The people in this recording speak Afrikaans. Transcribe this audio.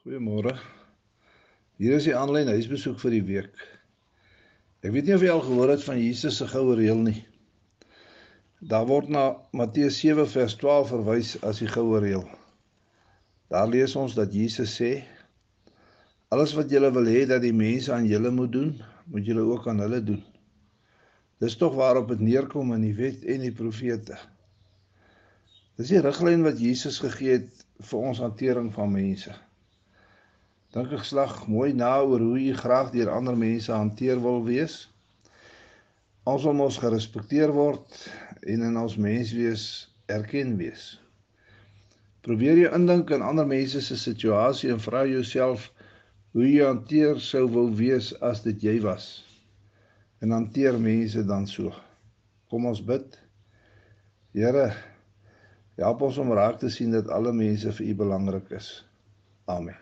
Goeiemôre. Hier is die aanlyn huisbesoek vir die week. Ek weet nie of jy al gehoor het van Jesus se goue reël nie. Daar word na Matteus 7 vers 12 verwys as die goue reël. Daar lees ons dat Jesus sê: Alles wat julle wil hê dat die mense aan julle moet doen, moet julle ook aan hulle doen. Dis tog waarop dit neerkom in die wet en die profete. Dis die riglyn wat Jesus gegee het vir ons hantering van mense. Dink ek slag mooi na oor hoe u graag deur ander mense hanteer wil wees. Ons wil mos gerespekteer word en in ons menswees erken wees. Probeer jy indink in ander mense se situasie en vra jouself hoe jy hanteer sou wou wees as dit jy was. En hanteer mense dan so. Kom ons bid. Here, help ons om raak te sien dat alle mense vir u belangrik is. Amen.